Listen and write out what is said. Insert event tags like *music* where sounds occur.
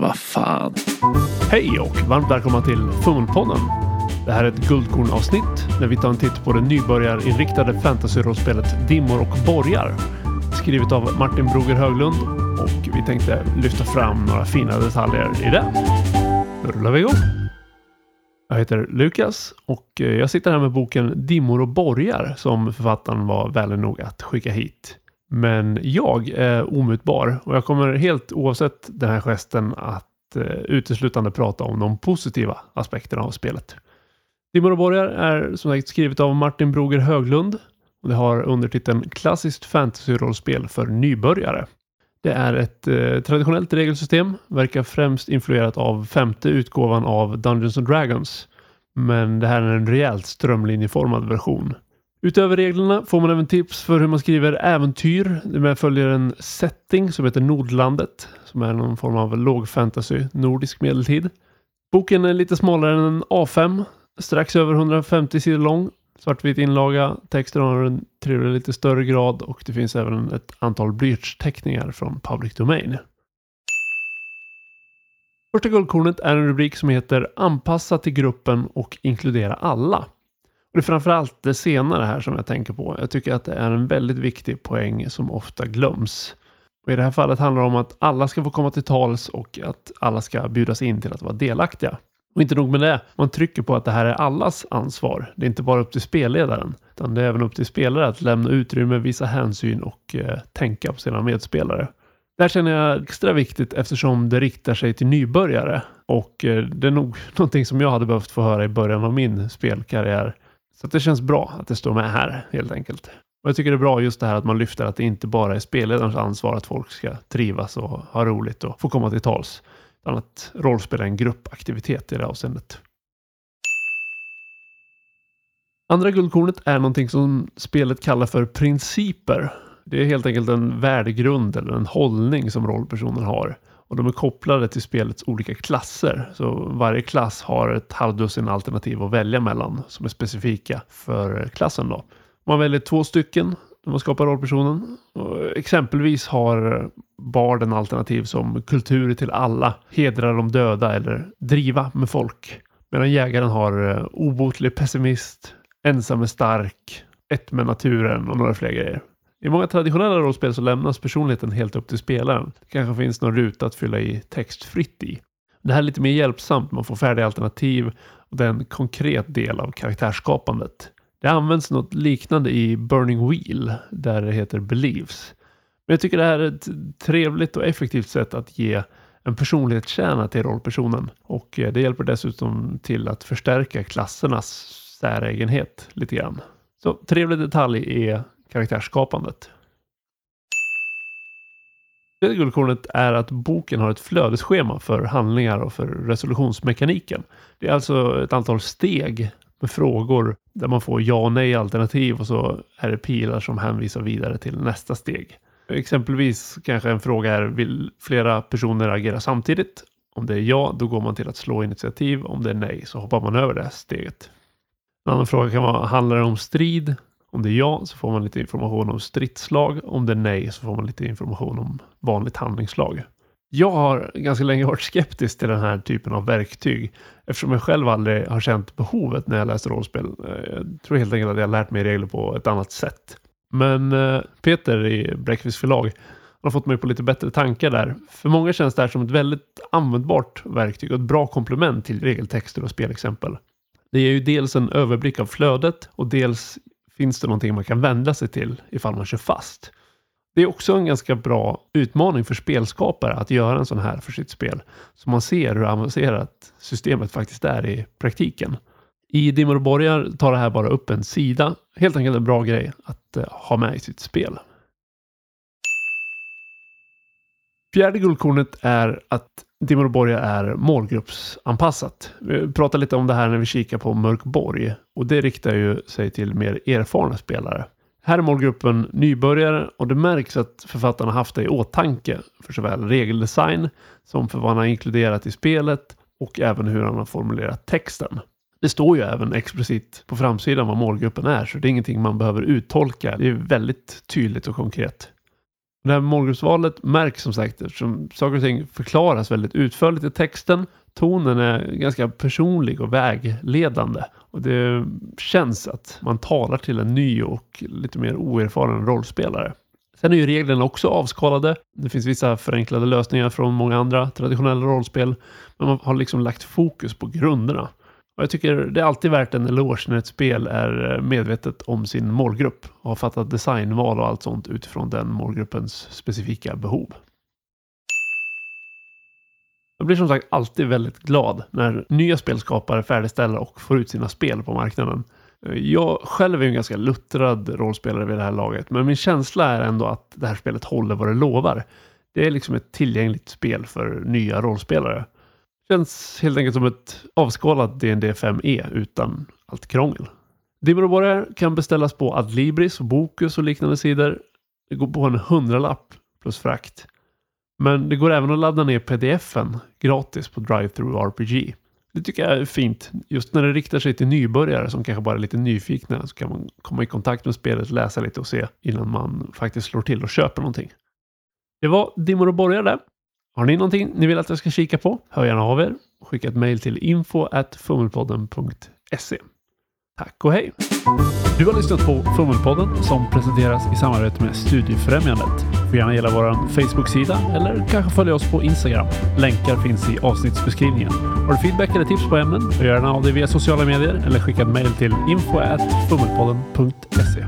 Vad fan. Hej och varmt välkomna till Fummelpodden. Det här är ett guldkornavsnitt där vi tar en titt på det nybörjarinriktade fantasyrollspelet Dimmor och borgar. Skrivet av Martin Broger Höglund och vi tänkte lyfta fram några fina detaljer i det. Då rullar vi igång. Jag heter Lukas och eh, jag sitter här med boken Dimmor och borgar som författaren var vänlig nog att skicka hit. Men jag är omutbar och jag kommer helt oavsett den här gesten att eh, uteslutande prata om de positiva aspekterna av spelet. Dimmor och borgar är som sagt skrivet av Martin Broger Höglund och det har undertiteln Klassiskt fantasy-rollspel för nybörjare. Det är ett eh, traditionellt regelsystem, verkar främst influerat av femte utgåvan av Dungeons and Dragons. Men det här är en rejält strömlinjeformad version. Utöver reglerna får man även tips för hur man skriver äventyr. Det följer en setting som heter Nordlandet, som är någon form av lågfantasy nordisk medeltid. Boken är lite smalare än en A5, strax över 150 sidor lång svartvit inlaga. Texten har en trevlig lite större grad och det finns även ett antal blyertsteckningar från Public Domain. Första guldkornet är en rubrik som heter Anpassa till gruppen och inkludera alla. Och det är framförallt det senare här som jag tänker på. Jag tycker att det är en väldigt viktig poäng som ofta glöms. Och I det här fallet handlar det om att alla ska få komma till tals och att alla ska bjudas in till att vara delaktiga. Och inte nog med det, man trycker på att det här är allas ansvar. Det är inte bara upp till spelledaren, utan det är även upp till spelare att lämna utrymme, visa hänsyn och eh, tänka på sina medspelare. Det här känner jag extra viktigt eftersom det riktar sig till nybörjare och eh, det är nog *laughs* någonting som jag hade behövt få höra i början av min spelkarriär. Så det känns bra att det står med här helt enkelt. Och jag tycker det är bra just det här att man lyfter att det inte bara är spelledarens ansvar att folk ska trivas och ha roligt och få komma till tals Utan att rollspel är en gruppaktivitet i det avseendet. Andra guldkornet är någonting som spelet kallar för principer. Det är helt enkelt en värdegrund eller en hållning som rollpersonen har. Och de är kopplade till spelets olika klasser. Så varje klass har ett halvdussin alternativ att välja mellan som är specifika för klassen. Då. Man väljer två stycken när man skapar rollpersonen. Och exempelvis har barden alternativ som kultur till alla, hedra de döda eller driva med folk. Medan jägaren har eh, obotlig pessimist, ensam är stark, ett med naturen och några fler grejer. I många traditionella rollspel så lämnas personligheten helt upp till spelaren. Det kanske finns någon ruta att fylla i textfritt i. Det här är lite mer hjälpsamt, man får färdiga alternativ och det är en konkret del av karaktärsskapandet. Det används något liknande i Burning Wheel där det heter Beliefs. Men jag tycker det här är ett trevligt och effektivt sätt att ge en personlighetskärna till rollpersonen. Och eh, det hjälper dessutom till att förstärka klassernas säregenhet lite grann. Så trevlig detalj är karaktärsskapandet. Tredje guldkornet är att boken har ett flödesschema för handlingar och för resolutionsmekaniken. Det är alltså ett antal steg med frågor där man får ja och nej alternativ och så är det pilar som hänvisar vidare till nästa steg. Exempelvis kanske en fråga är, vill flera personer agera samtidigt? Om det är ja, då går man till att slå initiativ. Om det är nej, så hoppar man över det steget. En annan fråga kan vara, handlar det om strid? Om det är ja, så får man lite information om stridslag. Om det är nej, så får man lite information om vanligt handlingslag. Jag har ganska länge varit skeptisk till den här typen av verktyg eftersom jag själv aldrig har känt behovet när jag läste rollspel. Eh, jag tror helt enkelt att jag har lärt mig regler på ett annat sätt. Men eh, Peter i Breakfast förlag har fått mig på lite bättre tankar där. För många känns det här som ett väldigt användbart verktyg och ett bra komplement till regeltexter och spelexempel. Det ger ju dels en överblick av flödet och dels finns det någonting man kan vända sig till ifall man kör fast. Det är också en ganska bra utmaning för spelskapare att göra en sån här för sitt spel. Så man ser hur avancerat systemet faktiskt är i praktiken. I Dimmor och borgar tar det här bara upp en sida. Helt enkelt en bra grej att eh, ha med i sitt spel. Fjärde guldkornet är att Dimmer och Borga är målgruppsanpassat. Vi pratade lite om det här när vi kikar på Mörkborg och det riktar ju sig till mer erfarna spelare. Här är målgruppen nybörjare och det märks att författarna haft det i åtanke för såväl regeldesign som för vad han har inkluderat i spelet och även hur han har formulerat texten. Det står ju även explicit på framsidan vad målgruppen är, så det är ingenting man behöver uttolka. Det är väldigt tydligt och konkret. Det här målgruppsvalet märks som sagt eftersom saker och ting förklaras väldigt utförligt i texten. Tonen är ganska personlig och vägledande. Och det känns att man talar till en ny och lite mer oerfaren rollspelare. Sen är ju reglerna också avskalade. Det finns vissa förenklade lösningar från många andra traditionella rollspel. Men man har liksom lagt fokus på grunderna. Och jag tycker det är alltid värt en eloge när ett spel är eh, medvetet om sin målgrupp och har fattat designval och allt sånt utifrån den målgruppens specifika behov. Jag blir som sagt alltid väldigt glad när nya spelskapare färdigställer och får ut sina spel på marknaden. Eh, jag själv är en ganska luttrad rollspelare vid det här laget, men min känsla är ändå att det här spelet håller vad det lovar. Det är liksom ett tillgängligt spel för nya rollspelare. Känns helt enkelt som ett avskalat D&D 5e utan allt krångel. Dimmor och Borgar kan beställas på Adlibris, Bokus och liknande sidor. Det går på en hundralapp plus frakt. Men det går även att ladda ner pdf-en gratis på DriveThru RPG. Det tycker jag är fint. Just när det riktar sig till nybörjare som kanske bara är lite nyfikna så kan man komma i kontakt med spelet, läsa lite och se innan man faktiskt slår till och köper någonting. Det var Dimmor och Borgar där. Har ni någonting ni vill att jag ska kika på? Hör gärna av er. Skicka ett mejl till info.fummelpodden.se. Tack och hej! Du har lyssnat på Fummelpodden som presenteras i samarbete med Studiefrämjandet. Du får gärna gilla vår Facebook-sida eller kanske följa oss på Instagram. Länkar finns i avsnittsbeskrivningen. Har du feedback eller tips på ämnen? Gör gärna av dig via sociala medier eller skicka ett mejl till info.fummelpodden.se.